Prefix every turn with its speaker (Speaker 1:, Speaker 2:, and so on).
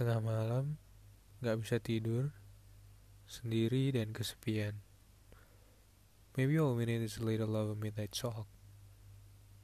Speaker 1: Tengah malam, gak bisa tidur, sendiri dan kesepian. Maybe all we need is a little love midnight talk.